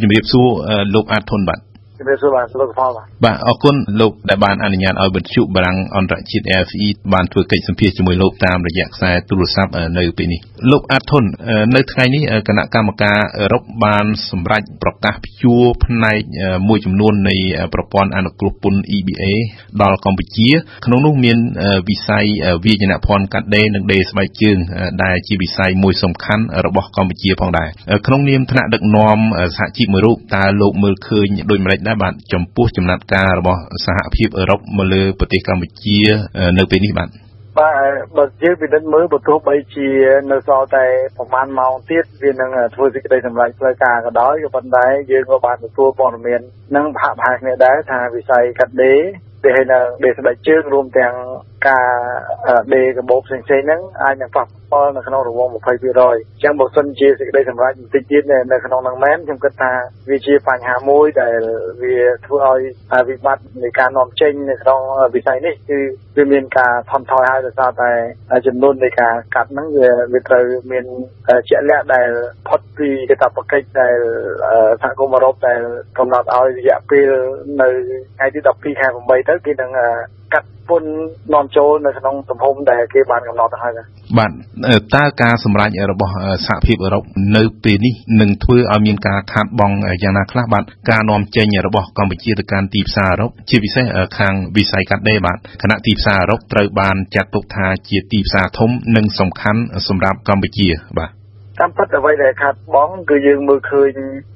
ជំរាបសួរលោកអាតធុនបាទ ជំរាបសួរបាទលោកផលបាទបាទអរគុណលោកដែលបានអនុញ្ញាតឲ្យវិទ្យុបារាំងអន្តរជាតិ RFE បានធ្វើកិច្ចសម្ភាសជាមួយលោកតាមរយៈខ្សែទូរស័ព្ទនៅពេលនេះលោកអាត់ធុននៅថ្ងៃនេះគណៈកម្មការអឺរ៉ុបបានសម្រេចប្រកាសព្យួរផ្នែកមួយចំនួននៃប្រព័ន្ធអនុគ្រោះពន្ធ EBA ដល់កម្ពុជា ក្នុងនោះមានវិស័យវាយនភ័ណ្ឌកាត់ដេរនិងដេរស្បែកជើងដែលជាវិស័យមួយសំខាន់របស់កម្ពុជាផងដែរក្នុងនាមថ្នាក់ដឹកនាំសហជីពមួយរូបតើលោកមើលឃើញដូចម្តេចដែរបាទចំពោះចំណាត់ការរបស់សហភាពអឺរ៉ុបមកលើប្រទេសកម្ពុជា នៅពេលនេះបាទបាទបើយើងពិនិត្យមើលបើទោះបីជានៅសល់តែប្រហែលម៉ោងទៀតវានឹងធ្វើសេចក្តីសម្រេចផ្លូវការក៏ដោយក៏ប៉ុន្តែយើងក៏បានទទួលព័ត៌មាននឹងហាក់ប្រហែលគ្នាដែរថាវិស័យកាត់ដេរដែលនៅដេរស្បែកជើងរួមទាំងការដេរកាបូបផ្សេងៗហ្នឹងអាចនឹងប៉ះពាល់នៅក្នុងរង្វង់20%អញ្ចឹងបើសិនជាសេចក្តីសម្រេចបន្តិចទៀតនៅក្នុងហ្នឹងមែនខ្ញុំគិតថាវាជាបញ្ហាមួយដែលវាធ្វើឲ្យវិបត្តិនៃការនាំចេញនៅក្នុងវិស័យនេះគឺវាមានការថន់ថយហើយដោយសារតែចំនួននៃការកាត់ហ្នឹងវាវាត្រូវមានជាក់លាក់ដែលផុតពីកាតព្វកិច្ចដែលសហគមន៍អឺរ៉ុបដែលកំណត់ឲ្យរយៈពេលនៅថ្ងៃទី12ខែ8ទៅគេនឹង កាត់ពន្ធនាំចូលនៅក្នុងទំហំដែលគេបានកំណត់ទៅហើយបាទតើការសម្រេចរបស់សហភាពអឺរ៉ុបនៅពេលនេះនឹងធ្វើឲ្យមានការខាតបង់យ៉ាងណាខ្លះបាទការនាំចេញរបស់កម្ពុជាទៅកាន់ទីផ្សារអឺរ៉ុបជាពិសេសខាងវិស័យកាត់ដេរបាទគណៈទីផ្សារអឺរ៉ុបត្រូវបានចាត់ទុកថាជាទីផ្សារធំនិងសំខាន់សម្រាប់កម្ពុជាបាទតាមពិតអ្វីដែលខាត់បងគឺយើងមើលឃើញ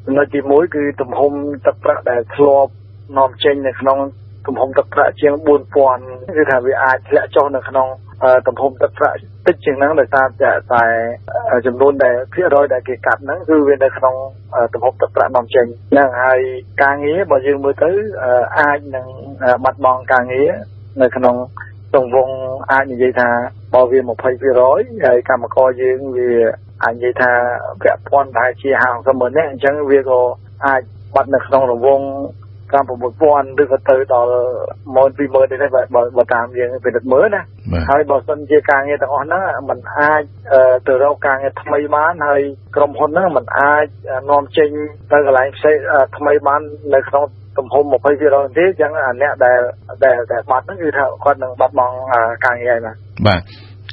ចំណុចទី1គឺទំហំទឹកប្រាក់ដែលធ្លាប់នាំចេញនៅក្នុង ទំហំទឹកប្រាក់ជាង4000គឺថាវាអាចធ្លាក់ចុះនៅក្នុងទំហំទឹកប្រាក់តិចជាងហ្នឹងដោយសារតែតែចំនួនដែលភាគរយដែលគេកាត់ហ្នឹងគឺវានៅក្នុងទំហំទឹកប្រាក់នាំចេញហ្នឹងហើយការងារបើយើងមើលទៅអាចនឹងបាត់បង់ការងារនៅក្នុងទង្វង់អាចនិយាយថាបើវា20%ហើយកម្មករយើងវាអាចនិយាយថាពាក់ព័ន្ធតែជា50ម៉ឺននេះអញ្ចឹងវាក៏អាចបាត់នៅក្នុងរង្វង់ តាម6000ឬក៏ទៅដល់10000 20000នេះដែរបើតាមយើងពិនិត្យមើលណាហើយបើសិនជាការងារទាំងអស់ហ្នឹងมันអាចទៅរកការងារថ្មីបានហើយក្រុមហ៊ុនហ្នឹងมันអាចនាំចេញទៅកន្លែងផ្សេងថ្មីបាននៅក្នុងទំហំ20%ទេអញ្ចឹងអាអ្នកដែលដែលបាត់ហ្នឹងគឺថាគាត់នឹងបាត់បង់ការងារហើយបាទបាទ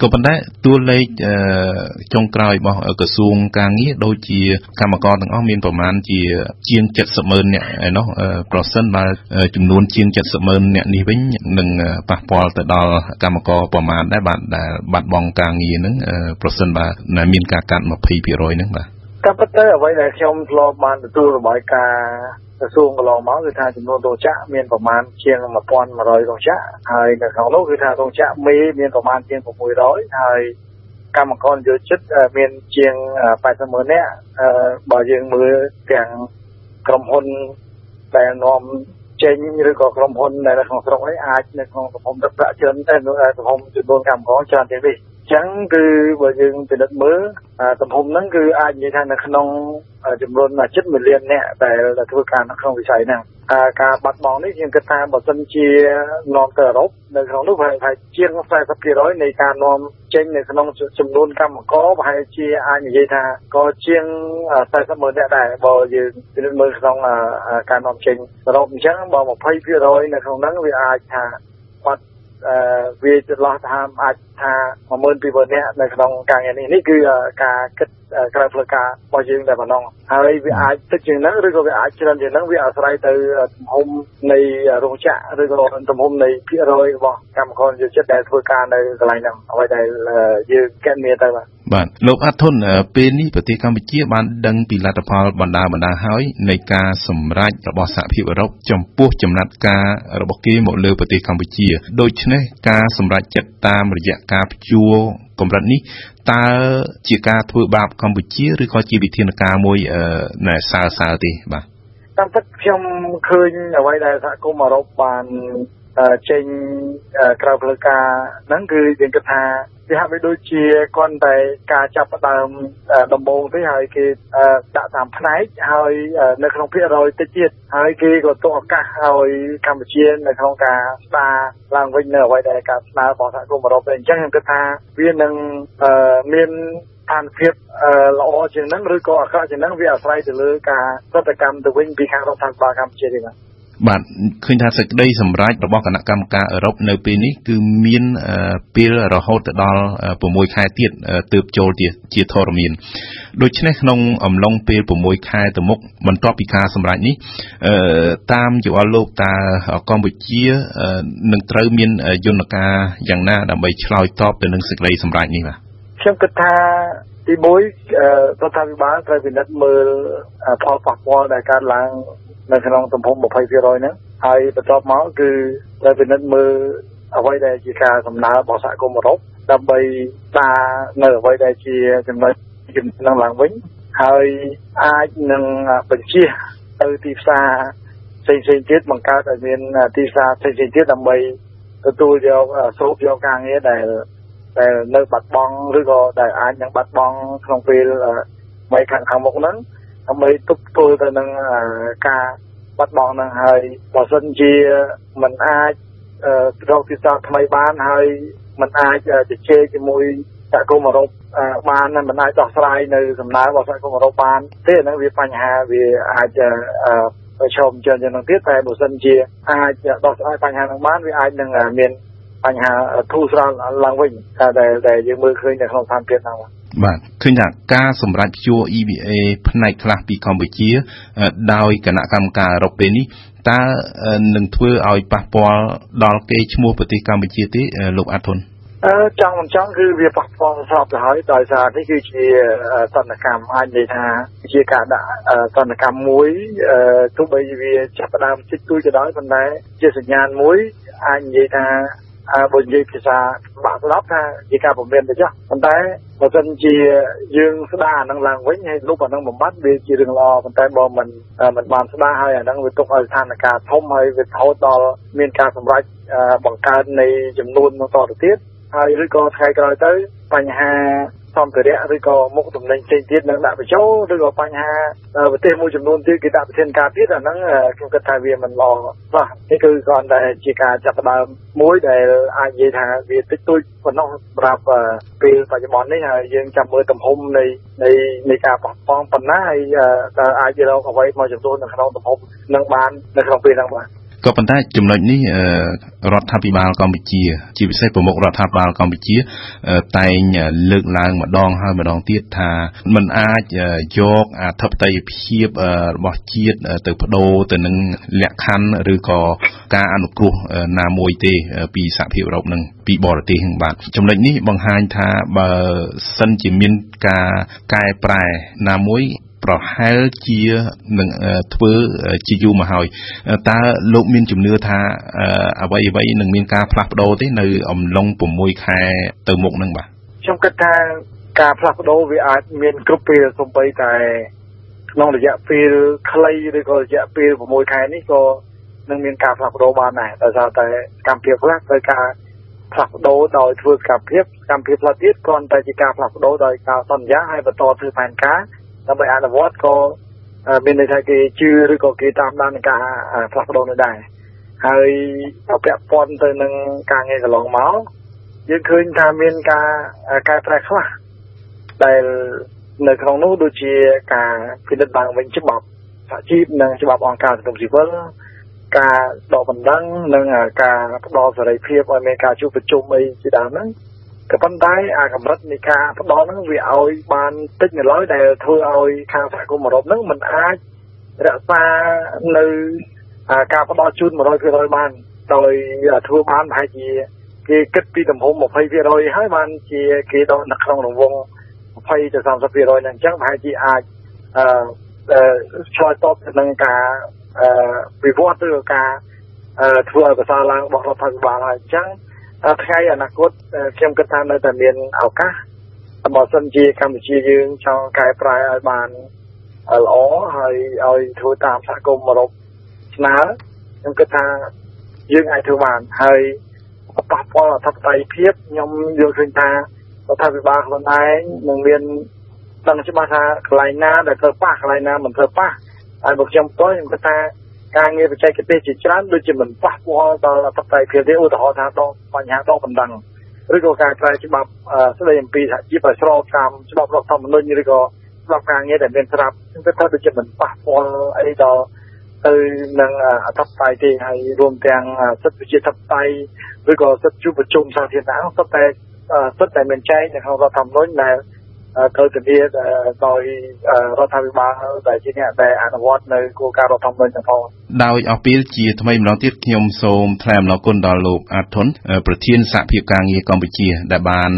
ក៏ប៉ុន្តែតួលេខចុងក្រោយរបស់ក្រសួងការងារដូចជាកម្មករទាំងអស់មានប្រមាណជាជាង70ម៉ឺននាក់ឯណោះប្រសិនបើចំនួនជាង70ម៉ឺននាក់នេះវិញនឹងប៉ះពាល់ទៅដល់កម្មករប្រមាណដែរបាទដែលបាត់បង់ការងារហ្នឹងប្រសិនបើមានការកាត់20%ហ្នឹងបាទតាមពិតទៅអ្វីដែលខ្ញុំធ្លាប់បានទទួលរបាយការណ៍ ក្រសួងកន្លងមកគឺថាចំនួនរោងចក្រមានប្រមាណជាង1100រោងចក្រហើយនៅក្នុងនោះគឺថារោងចក្រមេមានប្រមាណជាង600ហើយកម្មករនយោជិតមានជាង80ម៉ឺននាក់បើយើងមើលទាំងក្រុមហ៊ុនដែលនាំចេញឬក៏ក្រុមហ៊ុនដែលនៅក្នុងស្រុក ấy អាចនៅក្នុងទំហំទឹកប្រាក់ច្រើនតែទំហំចំនួនកម្មករច្រើនជាងនេះចឹងគឺបើយើងពិនិត្យមើល ទំហំហ្នឹងគឺអាចនិយាយថានៅក្នុងចំនួនជិត1លានអ្នកដែលធ្វើការនៅក្នុងវិស័យហ្នឹងការបាត់បង់នេះខ្ញុំគិតថាបើសិនជានាំទៅអឺរ៉ុបនៅក្នុងនោះប្រហែលជាង40%នៃការនាំចេញនៅក្នុងចំនួនកម្មករប្រហែលជាអាចនិយាយថាក៏ជាង40ម៉ឺនអ្នកដែរបើយើងពិនិត្យមើលក្នុងការនាំចេញអឺរ៉ុបអញ្ចឹងបើ20%នៅក្នុងហ្នឹងវាអាចថាបាត់ វាចន្លោះថាអាចថា12000នាក់នៅក្នុងការងារនេះនេះគឺការគិត ក្រៅផ្លូវការរបស់យើងតែប៉ុណ្ណឹងហើយវាអាចតិចជាងហ្នឹងឬក៏វាអាចច្រើនជាងហ្នឹងវាអាស្រ័យទៅទំហំនៃរោងចក្រឬក៏ទំហំនៃភាគរយរបស់កម្មករយុចិត្តដែលធ្វើការនៅកន្លែងហ្នឹងអ្វីដែលយើងកែមានទៅបាទបាទលោកអាត់ធុនពេលនេះប្រទេសកម្ពុជាបានដឹងពីលទ្ធផលបណ្ដាបណ្ដាហើយនៃការសម្រេចរបស់សហភាពអឺរ៉ុបចំពោះចំណាត់ការរបស់គេមកលើប្រទេសកម្ពុជាដូច្នេះការសម្រេចចិត្តតាមរយៈការព្យួរ កម្រិតនេះតើជាការធ្វើបាបកម្ពុជាឬក៏ជាវិធានការមួយណែសើសើទេបាទតាមពិតខ្ញុំឃើញអ្វីដែលសហគមន៍អឺរ៉ុបបាន ចេញក្រៅផ្លូវការហ្នឹងគឺយើងគិតថាវាហាក់បីដូចជាគាត់តែការចាប់ផ្ដើមដំបូងទេហើយគេដាក់តាមផ្នែកហើយនៅក្នុងភាគរយតិចទៀតហើយគេក៏ទុកឱកាសឲ្យកម្ពុជានៅក្នុងការស្ដារឡើងវិញនៅអ្វីដែលការស្នើរបស់សហគមន៍អឺរ៉ុបអញ្ចឹងខ្ញុំគិតថាវានឹងមានស្ថានភាពល្អជាងហ្នឹងឬក៏អាក្រក់ជាងហ្នឹងវាអាស្រ័យទៅលើការប្រតិកម្មទៅវិញពីខាងរដ្ឋាភិបាលកម្ពុជាទេបាទ បាទឃើញថាសេចក្តីសម្រេចរបស់គណៈកម្មការអឺរ៉ុបនៅពេលនេះគឺមានពេលរហូតដល់6ខែទៀតទើបចូលជាធរមានដូច្នេះក្នុងអំឡុងពេល6ខែទៅមុខបន្ទាប់ពីការសម្រេចនេះតាមយោបល់លោកតើកម្ពុជានឹងត្រូវមានយន្តការយ៉ាងណាដើម្បីឆ្លើយតបទៅនឹងសេចក្តីសម្រេចនេះបាទខ្ញុំគិតថាទីមួយរដ្ឋាភិបាលត្រូវពិនិត្យមើលផលប៉ះពាល់ដែលកើតឡើង នៅក្នុងទំហំ20%ហ្នឹងហើយបន្ទាប់មកគឺត្រូវពិនិត្យមើលអ្វីដែលជាការសំណើរបស់សហគមន៍អឺរ៉ុបដើម្បីតានៅអ្វីដែលជាចំណុចចំណងឡើងវិញហើយអាចនឹងបញ្ជាទៅទីផ្សារផ្សេងផ្សេងទៀតបង្កើតឲ្យមានទីផ្សារផ្សេងផ្សេងទៀតដើម្បីទទួលយកស្រូបយកការងារដែលដែលនៅបាត់បង់ឬក៏ដែលអាចនឹងបាត់បង់ក្នុងពេលមួយខាងខាងមុខហ្នឹង ដើម្បីទប់ទល់ទៅនឹងការបាត់បង់ហ្នឹងហើយបើសិនជាมันអាចរកទីផ្សារថ្មីបានហើយมันអាចជជែកជាមួយសហគមន៍អឺរ៉ុបបានមិនអាចដោះស្រាយនៅសំណើរបស់សហគមន៍អឺរ៉ុបបានទេហ្នឹងវាបញ្ហាវាអាចប្រឈមជាយ៉ាងនឹងទៀតតែបើសិនជាអាចដោះស្រាយបញ្ហាហ្នឹងបានវាអាចនឹងមានបញ្ហាធូរស្រាលឡើងវិញដែលដែលយើងមើលឃើញនៅក្នុងស្ថានភាពហ្នឹង បាទឃើញថាការសម្រេចជួ EBA ផ្នែកខ្លះពីកម្ពុជា ដោយគណៈកម្មការអឺរ៉ុបពេលនេះតើនឹងធ្វើឲ្យប៉ះពាល់ដល់កេរ្តិ៍ឈ្មោះប្រទេសកម្ពុជាទេលោកអាតុនអឺចង់មិនចង់គឺវាប៉ះពាល់ស្របទៅហើយដោយសារនេះគឺជាសន្នកម្មអាចនិយាយថាជាការដាក់សន្នកម្មមួយទោះបីវាចាប់ផ្ដើមជិតទួយក៏ដោយប៉ុន្តែជាសញ្ញាណមួយអាចនិយាយថា បើនិយាយភាសាបាក់ស្ដាប់ថាជាការពំរាមទៅចុះប៉ុន្តែបើសិនជាយើងស្ដារអានឹងឡើងវិញហើយលុបអានឹងបំបត្តិវាជារឿងល្អប៉ុន្តែបើមិនមិនបានស្ដារហើយអានឹងវាទុកឲ្យស្ថានភាពធំហើយវារហូតដល់មានការសម្រេចបង្កើននៃចំនួនបន្តទៅទៀតហើយឬក៏ថ្ងៃក្រោយទៅបញ្ហា សម្ភារៈឬក៏មុខទំនិញផ្សេងទៀតនឹងដាក់បញ្ចូលឬក៏បញ្ហាប្រទេសមួយចំនួនទៀតគេដាក់ប្រធានការទៀតអាហ្នឹងខ្ញុំគិតថាវាមិនល្អបាទនេះគឺគ្រាន់តែជាការចាប់ផ្ដើមមួយដែលអាចនិយាយថាវាតិចតួចប៉ុណ្ណោះសម្រាប់ពេលបច្ចុប្បន្ននេះហើយយើងចាំមើលទំហំនៃនៃនៃការបោះបង់ប៉ុណ្ណាហើយតើអាចរកអ្វីមកចំនួននៅក្នុងទំហំនឹងបាននៅក្នុងពេលហ្នឹងបាទ ក៏ប៉ុន្តែចំណុចនេះរដ្ឋាភិបាលកម្ពុជា ជាពិសេសប្រមុខរដ្ឋាភិបាលកម្ពុជា តែងលើកឡើងម្ដងហើយម្ដងទៀតថាมันអាចយកអធិបតេយ្យភាពរបស់ជាតិទៅបដូរទៅនឹងលក្ខខណ្ឌឬក៏ការអនុគ្រោះណាមួយទេ ពីសហភាពអឺរ៉ុបនឹងពីបរទេសបាទចំណុចនេះបង្ហាញថាបើសិនជាមានការកែប្រែណាមួយ ប្រហែលជានឹងធ្វើជាយូរមកហើយតើលោកមានជំនឿថាអ្វីអ្វីនឹងមានការផ្លាស់ប្ដូរទេនៅអំឡុង6ខែទៅមុខនឹងបាទខ្ញុំគិតថាការផ្លាស់ប្ដូរវាអាចមានគ្រប់ពេលសូម្បីតែក្នុងរយៈពេលខ្លីឬក៏រយៈពេល6ខែនេះក៏នឹងមានការផ្លាស់ប្ដូរបានដែរដោយសារតែកម្មភាពខ្លះត្រូវការផ្លាស់ប្ដូរដោយធ្វើកម្មភាពកម្មភាពខ្លះទៀតគ្រាន់តែជាការផ្លាស់ប្ដូរដោយការសន្យាហើយបន្តធ្វើផែនការ ដើម្បីអនុវត្តក៏មានន័យថាគេជឿឬក៏គេតាមដាននឹងការផ្លាស់ប្ដូរនោះដែរហើយពាក់ព័ន្ធទៅនឹងការងារកន្លងមកយើងឃើញថាមានការកែប្រែខ្លះដែលនៅក្នុងនោះដូចជាការពិនិត្យឡើងវិញច្បាប់សហជីពនិងច្បាប់អង្គការសង្គមស៊ីវិលការដកបណ្ដឹងនិងការផ្ដល់សេរីភាពឲ្យមានការជួបប្រជុំអីជាដើមហ្នឹង ក៏ប៉ុន្តែអាកម្រិតនៃការផ្ដល់ហ្នឹងវាឲ្យបានតិចនៅឡើយដែលធ្វើឲ្យខាងសហគមន៍អឺរ៉ុបហ្នឹងមិនអាចរក្សានៅការផ្ដល់ជូន100%បានដោយធ្វើបានប្រហែលជាគេគិតពីទំហំ20%ហើយបានជាគេដកនៅក្នុងរង្វង់20ទៅ30%ហ្នឹងអញ្ចឹងប្រហែលជាអាចអឺឆ្លើយតបទៅនឹងការអឺវិវត្តឬការធ្វើឲ្យប្រសើរឡើងរបស់រដ្ឋាភិបាលហើយអញ្ចឹង ថ្ងៃអនាគតខ្ញុំគិតថានៅតែមានឱកាសបើសិនជាកម្ពុជាយើងចង់កែប្រែឲ្យបានល្អហើយឲ្យធ្វើតាមសហគមន៍អឺរ៉ុបស្នើខ្ញុំគិតថាយើងអាចធ្វើបានហើយប៉ះពាល់អធិបតេយ្យភាពខ្ញុំយល់ឃើញថារដ្ឋាភិបាលខ្លួនឯងនឹងមានដឹងច្បាស់ថាកន្លែងណាដែលត្រូវប៉ះកន្លែងណាមិនត្រូវប៉ះហើយបើខ្ញុំផ្ទាល់ខ្ញុំគិតថា ការងារបច្ចេកទេសជាច្រើនដូចជាមិនប៉ះពាល់ដល់អធិបតេយ្យភាពទេឧទាហរណ៍ថាដកបញ្ហាដកបណ្ដឹងឬក៏ការក្រៅច្បាប់ស្តីអំពីសហជីពឲ្យស្របតាមច្បាប់រដ្ឋធម្មនុញ្ញឬក៏ច្បាប់ការងារដែលមានស្រាប់ខ្ញុំគិតថាដូចជាមិនប៉ះពាល់អីដល់ទៅនឹងអធិបតេយ្យទេហើយរួមទាំងសិទ្ធិវិជាធិបតេយ្យឬក៏សិទ្ធិជួបប្រជុំសាធារណៈសុទ្ធតែសុទ្ធតែមានចែងនៅក្នុងរដ្ឋធម្មនុញ្ញដែល ត្រូវធានាដោយរដ្ឋាភិបាលដែលជាអ្នកដែលអនុវត្តនៅគោលការណ៍រដ្ឋធម្មនុញ្ញទាំងផងដោយអស់ពេលជាថ្មីម្ដងទៀតខ្ញុំសូមថ្លែងអំណរគុណដល់លោកអាតធុនប្រធានសហភាពការងារកម្ពុជា ដែលបាន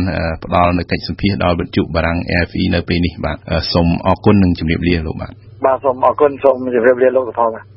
ផ្ដល់នូវកិច្ចសម្ភាសដល់វិទ្យុបារាំង AFE នៅពេលនេះបាទសូមអរគុណនិងជម្រាបលាលោកបាទបាទសូមអរគុណសូមជម្រាបលាលោកសុផលបាទ